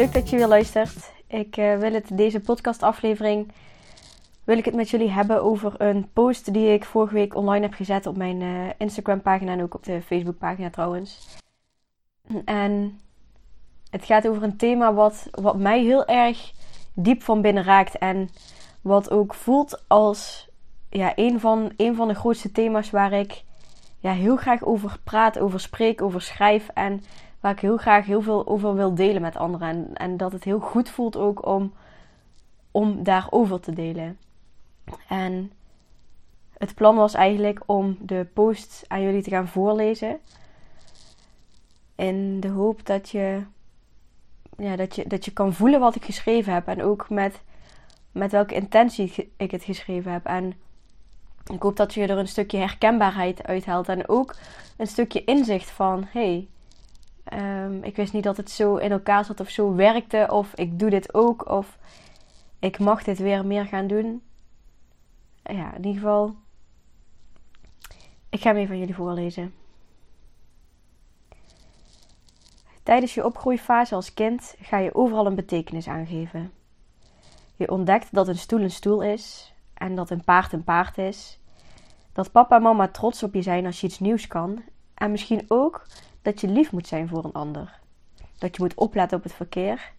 Leuk dat je weer luistert. Ik uh, wil het deze podcastaflevering wil ik het met jullie hebben over een post die ik vorige week online heb gezet op mijn uh, Instagram pagina en ook op de Facebook pagina trouwens. En het gaat over een thema wat, wat mij heel erg diep van binnen raakt en wat ook voelt als ja, een, van, een van de grootste thema's waar ik ja, heel graag over praat, over spreek, over schrijf en waar ik heel graag heel veel over wil delen met anderen. En, en dat het heel goed voelt ook om, om daarover te delen. En het plan was eigenlijk om de post aan jullie te gaan voorlezen. In de hoop dat je, ja, dat je, dat je kan voelen wat ik geschreven heb. En ook met, met welke intentie ik het geschreven heb. En ik hoop dat je er een stukje herkenbaarheid uithaalt. En ook een stukje inzicht van: hey, Um, ik wist niet dat het zo in elkaar zat of zo werkte. Of ik doe dit ook. Of ik mag dit weer meer gaan doen. Ja, in ieder geval. Ik ga hem even jullie voorlezen. Tijdens je opgroeifase als kind ga je overal een betekenis aangeven. Je ontdekt dat een stoel een stoel is en dat een paard een paard is. Dat papa en mama trots op je zijn als je iets nieuws kan. En misschien ook dat je lief moet zijn voor een ander. Dat je moet opletten op het verkeer.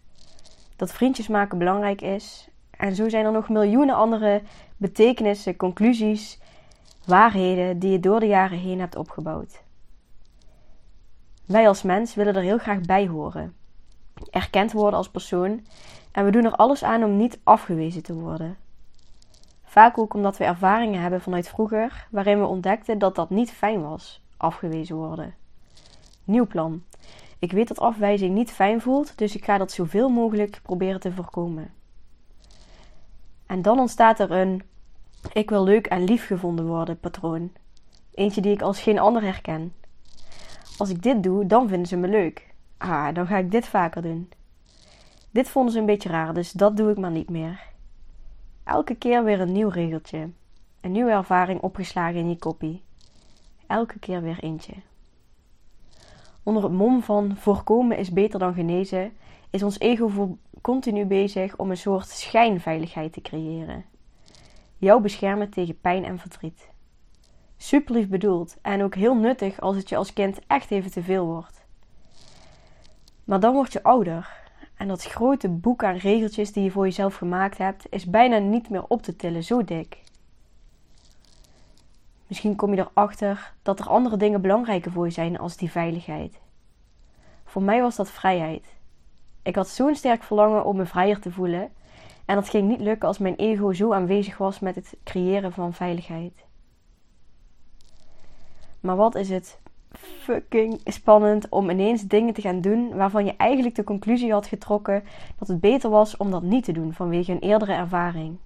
Dat vriendjes maken belangrijk is. En zo zijn er nog miljoenen andere betekenissen, conclusies, waarheden die je door de jaren heen hebt opgebouwd. Wij als mens willen er heel graag bij horen, erkend worden als persoon en we doen er alles aan om niet afgewezen te worden. Vaak ook omdat we ervaringen hebben vanuit vroeger waarin we ontdekten dat dat niet fijn was, afgewezen worden. Nieuw plan. Ik weet dat afwijzing niet fijn voelt, dus ik ga dat zoveel mogelijk proberen te voorkomen. En dan ontstaat er een ik wil leuk en lief gevonden worden patroon. Eentje die ik als geen ander herken. Als ik dit doe, dan vinden ze me leuk. Ah, dan ga ik dit vaker doen. Dit vonden ze een beetje raar, dus dat doe ik maar niet meer. Elke keer weer een nieuw regeltje. Een nieuwe ervaring opgeslagen in je kopie. Elke keer weer eentje. Onder het mom van voorkomen is beter dan genezen, is ons ego continu bezig om een soort schijnveiligheid te creëren. Jou beschermen tegen pijn en verdriet. Super lief bedoeld en ook heel nuttig als het je als kind echt even te veel wordt. Maar dan word je ouder en dat grote boek aan regeltjes die je voor jezelf gemaakt hebt is bijna niet meer op te tillen, zo dik. Misschien kom je erachter dat er andere dingen belangrijker voor je zijn als die veiligheid. Voor mij was dat vrijheid. Ik had zo'n sterk verlangen om me vrijer te voelen. En dat ging niet lukken als mijn ego zo aanwezig was met het creëren van veiligheid. Maar wat is het fucking spannend om ineens dingen te gaan doen waarvan je eigenlijk de conclusie had getrokken dat het beter was om dat niet te doen vanwege een eerdere ervaring.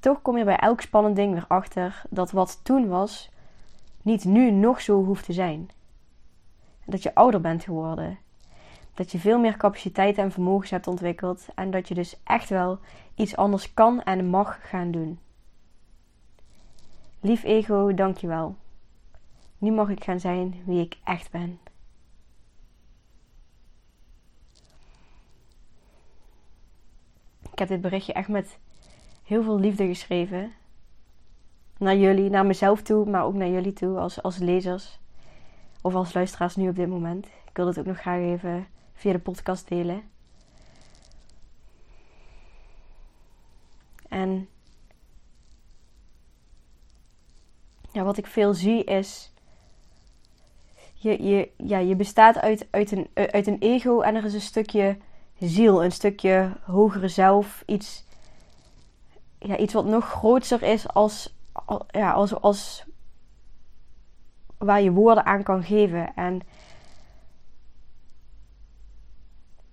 Toch kom je bij elk spannend ding weer achter dat wat toen was, niet nu nog zo hoeft te zijn. Dat je ouder bent geworden. Dat je veel meer capaciteit en vermogens hebt ontwikkeld en dat je dus echt wel iets anders kan en mag gaan doen. Lief ego, dankjewel. Nu mag ik gaan zijn wie ik echt ben. Ik heb dit berichtje echt met heel veel liefde geschreven. Naar jullie, naar mezelf toe, maar ook naar jullie toe als, als lezers. Of als luisteraars nu op dit moment. Ik wil het ook nog graag even via de podcast delen. En ja, wat ik veel zie is. Je, je, ja, je bestaat uit, uit, een, uit een ego en er is een stukje ziel, een stukje hogere zelf, iets, ja, iets wat nog groter is als, ja, als, als waar je woorden aan kan geven. En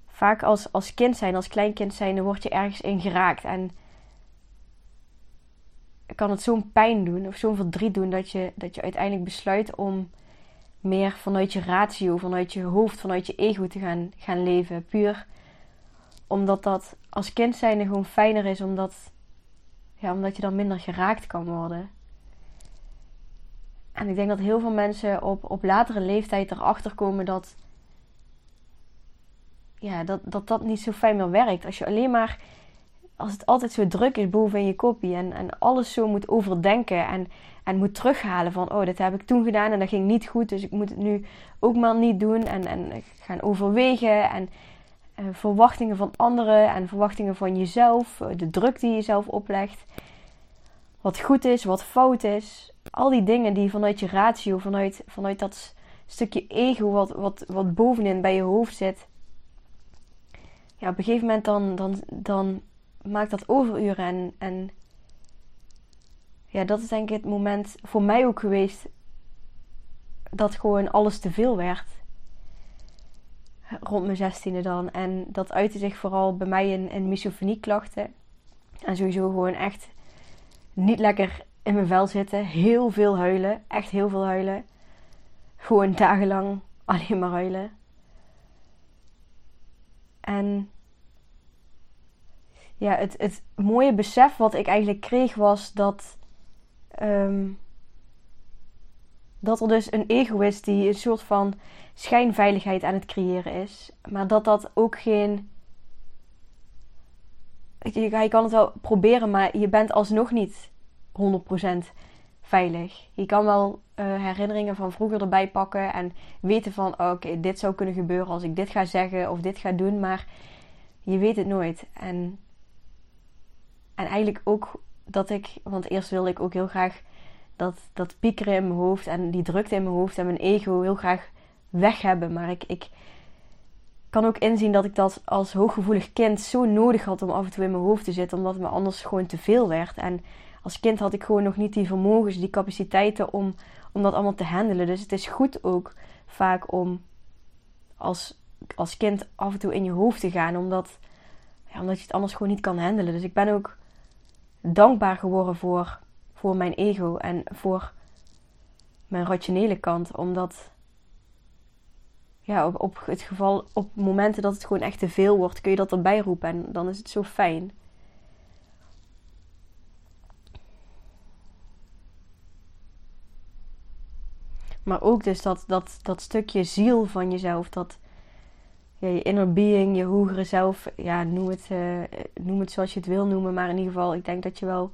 vaak als, als kind zijn, als kleinkind zijn, dan word je ergens in geraakt. En kan het zo'n pijn doen of zo'n verdriet doen dat je, dat je uiteindelijk besluit om meer vanuit je ratio, vanuit je hoofd, vanuit je ego te gaan, gaan leven. Puur omdat dat als kind zijnde gewoon fijner is, omdat, ja, omdat je dan minder geraakt kan worden. En ik denk dat heel veel mensen op, op latere leeftijd erachter komen dat, ja, dat, dat dat niet zo fijn meer werkt. Als je alleen maar, als het altijd zo druk is boven in je kopie en, en alles zo moet overdenken en, en moet terughalen van, oh, dat heb ik toen gedaan en dat ging niet goed, dus ik moet het nu ook maar niet doen en, en gaan overwegen en verwachtingen van anderen en verwachtingen van jezelf, de druk die je zelf oplegt, wat goed is, wat fout is al die dingen die vanuit je ratio, vanuit, vanuit dat stukje ego wat, wat, wat bovenin bij je hoofd zit. Ja, op een gegeven moment dan, dan, dan maakt dat overuren. En, en ja, dat is denk ik het moment voor mij ook geweest dat gewoon alles te veel werd. Rond mijn zestiende dan. En dat uitte zich vooral bij mij in, in misofonieklachten. En sowieso gewoon echt niet lekker in mijn vel zitten. Heel veel huilen. Echt heel veel huilen. Gewoon dagenlang alleen maar huilen. En ja, het, het mooie besef wat ik eigenlijk kreeg was dat. Ehm, dat er dus een ego is die een soort van schijnveiligheid aan het creëren is. Maar dat dat ook geen. Je, kan het wel proberen, maar je bent alsnog niet 100% veilig. Je kan wel uh, herinneringen van vroeger erbij pakken en weten van oh, oké, dit zou kunnen gebeuren als ik dit ga zeggen of dit ga doen, maar je weet het nooit. En, en eigenlijk ook dat ik, want eerst wilde ik ook heel graag dat, dat piekeren in mijn hoofd en die drukte in mijn hoofd en mijn ego heel graag weg hebben. Maar ik, ik kan ook inzien dat ik dat als hooggevoelig kind zo nodig had om af en toe in mijn hoofd te zitten, omdat het me anders gewoon te veel werd. En als kind had ik gewoon nog niet die vermogens, die capaciteiten om, om dat allemaal te handelen. Dus het is goed ook vaak om als, als kind af en toe in je hoofd te gaan, omdat, ja, omdat je het anders gewoon niet kan handelen. Dus ik ben ook dankbaar geworden voor, voor mijn ego en voor mijn rationele kant, omdat ja, op, op het geval, op momenten dat het gewoon echt te veel wordt, kun je dat erbij roepen en dan is het zo fijn. Maar ook dus dat, dat, dat stukje ziel van jezelf, dat ja, je inner being, je hogere zelf, ja, noem het, uh, noem het zoals je het wil noemen. Maar in ieder geval, ik denk dat je wel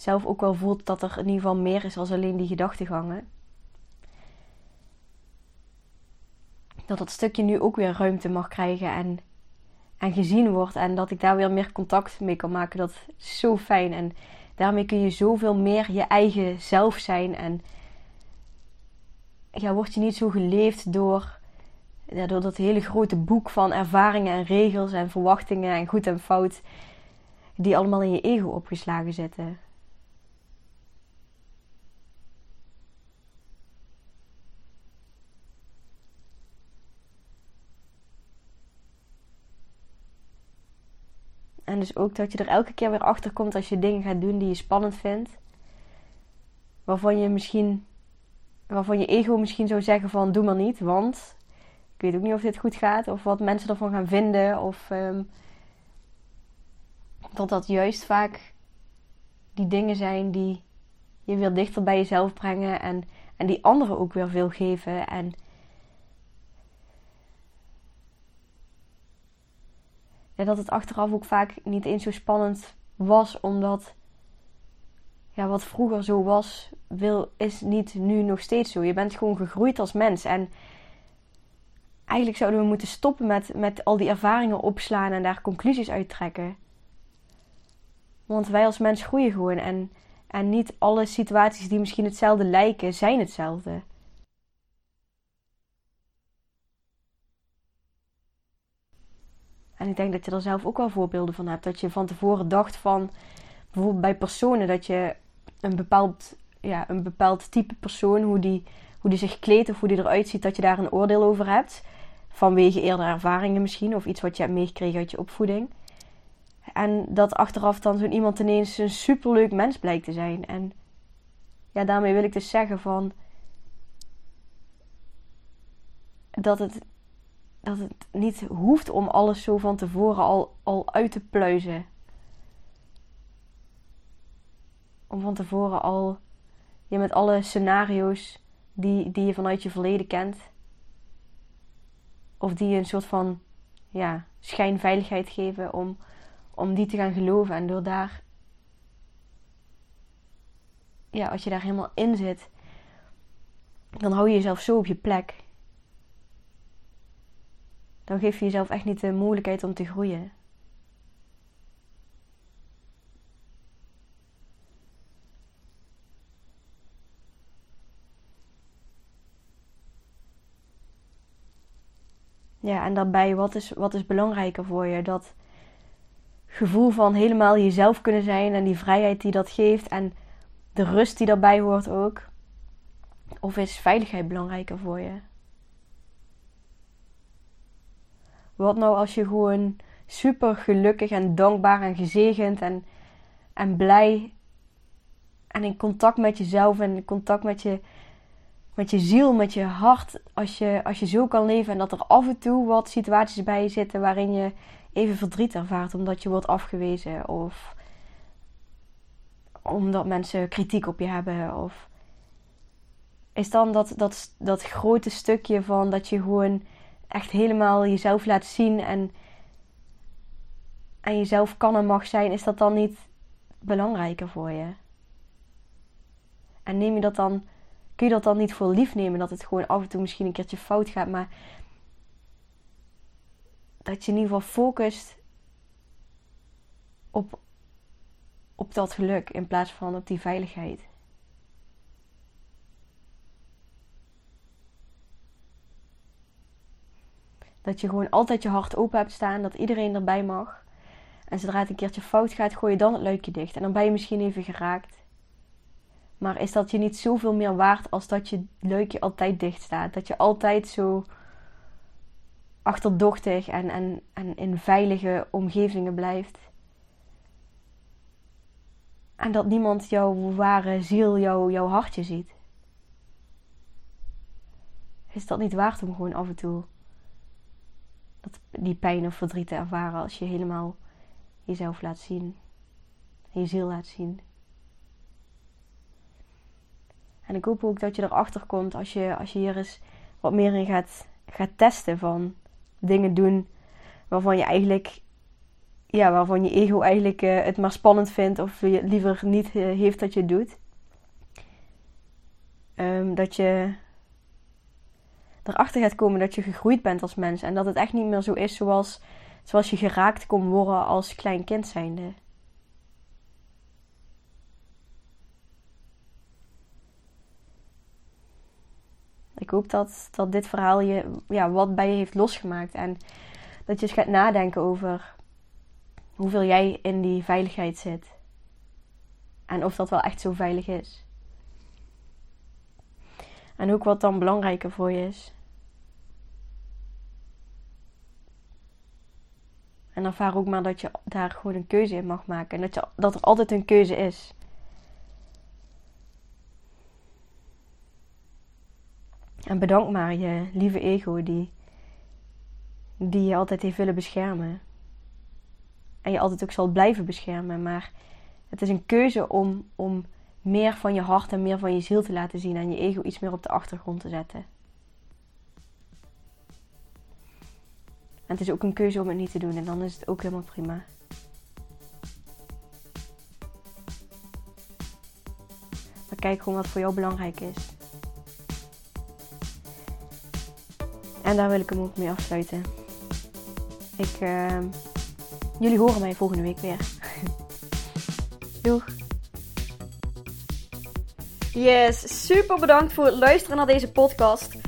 zelf ook wel voelt dat er in ieder geval meer is als alleen die gedachtegangen. Dat dat stukje nu ook weer ruimte mag krijgen en, en gezien wordt. En dat ik daar weer meer contact mee kan maken. Dat is zo fijn. En daarmee kun je zoveel meer je eigen zelf zijn. En ja, word je niet zo geleefd door, door dat hele grote boek van ervaringen en regels en verwachtingen en goed en fout, die allemaal in je ego opgeslagen zitten. En dus ook dat je er elke keer weer achter komt als je dingen gaat doen die je spannend vindt. Waarvan je misschien waarvan je ego misschien zou zeggen van doe maar niet, want ik weet ook niet of dit goed gaat of wat mensen ervan gaan vinden of ehm, dat dat juist vaak die dingen zijn die je weer dichter bij jezelf brengen en, en die anderen ook weer veel geven en ja, dat het achteraf ook vaak niet eens zo spannend was omdat ja, wat vroeger zo was, wil, is niet nu nog steeds zo. Je bent gewoon gegroeid als mens. En eigenlijk zouden we moeten stoppen met, met al die ervaringen opslaan en daar conclusies uit trekken. Want wij als mens groeien gewoon. En, en niet alle situaties die misschien hetzelfde lijken, zijn hetzelfde. En ik denk dat je er zelf ook wel voorbeelden van hebt. Dat je van tevoren dacht van, bijvoorbeeld bij personen, dat je een bepaald, ja, een bepaald type persoon, hoe die, hoe die zich kleedt of hoe die eruit ziet, dat je daar een oordeel over hebt. Vanwege eerdere ervaringen misschien, of iets wat je hebt meegekregen uit je opvoeding. En dat achteraf dan zo'n iemand ineens een superleuk mens blijkt te zijn. En ja, daarmee wil ik dus zeggen van dat het, dat het niet hoeft om alles zo van tevoren al, al uit te pluizen. Om van tevoren al je met alle scenario's die, die je vanuit je verleden kent. Of die je een soort van ja, schijnveiligheid geven om, om die te gaan geloven. En door daar, ja, als je daar helemaal in zit, dan hou je jezelf zo op je plek dan geef je jezelf echt niet de mogelijkheid om te groeien. Ja, en daarbij, wat is, wat is belangrijker voor je? Dat gevoel van helemaal jezelf kunnen zijn en die vrijheid die dat geeft en de rust die daarbij hoort ook? Of is veiligheid belangrijker voor je? Wat nou als je gewoon super gelukkig en dankbaar en gezegend en, en blij en in contact met jezelf en in contact met je, met je ziel, met je hart, als je, als je zo kan leven en dat er af en toe wat situaties bij je zitten waarin je even verdriet ervaart omdat je wordt afgewezen of omdat mensen kritiek op je hebben of is dan dat, dat, dat grote stukje van dat je gewoon echt helemaal jezelf laat zien en, en jezelf kan en mag zijn, is dat dan niet belangrijker voor je? En neem je dat dan, kun je dat dan niet voor lief nemen dat het gewoon af en toe misschien een keertje fout gaat, maar dat je in ieder geval focust op, op dat geluk in plaats van op die veiligheid. Dat je gewoon altijd je hart open hebt staan. Dat iedereen erbij mag. En zodra het een keertje fout gaat, gooi je dan het luikje dicht. En dan ben je misschien even geraakt. Maar is dat je niet zoveel meer waard als dat je luikje altijd dicht staat? Dat je altijd zo achterdochtig en, en, en in veilige omgevingen blijft. En dat niemand jouw ware ziel, jouw, jouw hartje ziet. Is dat niet waard om gewoon af en toe die pijn of verdriet te ervaren als je helemaal jezelf laat zien. Je ziel laat zien. En ik hoop ook dat je erachter komt als je, als je hier eens wat meer in gaat, gaat testen van dingen doen waarvan je eigenlijk, ja, waarvan je ego eigenlijk uh, het maar spannend vindt of je liever niet uh, heeft dat je doet. Um, dat je erachter gaat komen dat je gegroeid bent als mens. En dat het echt niet meer zo is zoals, zoals je geraakt kon worden als klein kind zijnde. Ik hoop dat, dat dit verhaal je ja, wat bij je heeft losgemaakt. En dat je eens gaat nadenken over hoeveel jij in die veiligheid zit. En of dat wel echt zo veilig is. En ook wat dan belangrijker voor je is. En ervaar ook maar dat je daar gewoon een keuze in mag maken. En dat, je, dat er altijd een keuze is. En bedank maar je lieve ego die, die je altijd heeft willen beschermen. En je altijd ook zal blijven beschermen. Maar het is een keuze om, om meer van je hart en meer van je ziel te laten zien. En je ego iets meer op de achtergrond te zetten. En het is ook een keuze om het niet te doen en dan is het ook helemaal prima. Maar kijk gewoon wat voor jou belangrijk is. En daar wil ik hem ook mee afsluiten. Ik, uh, jullie horen mij volgende week weer. Doeg! Yes, super bedankt voor het luisteren naar deze podcast.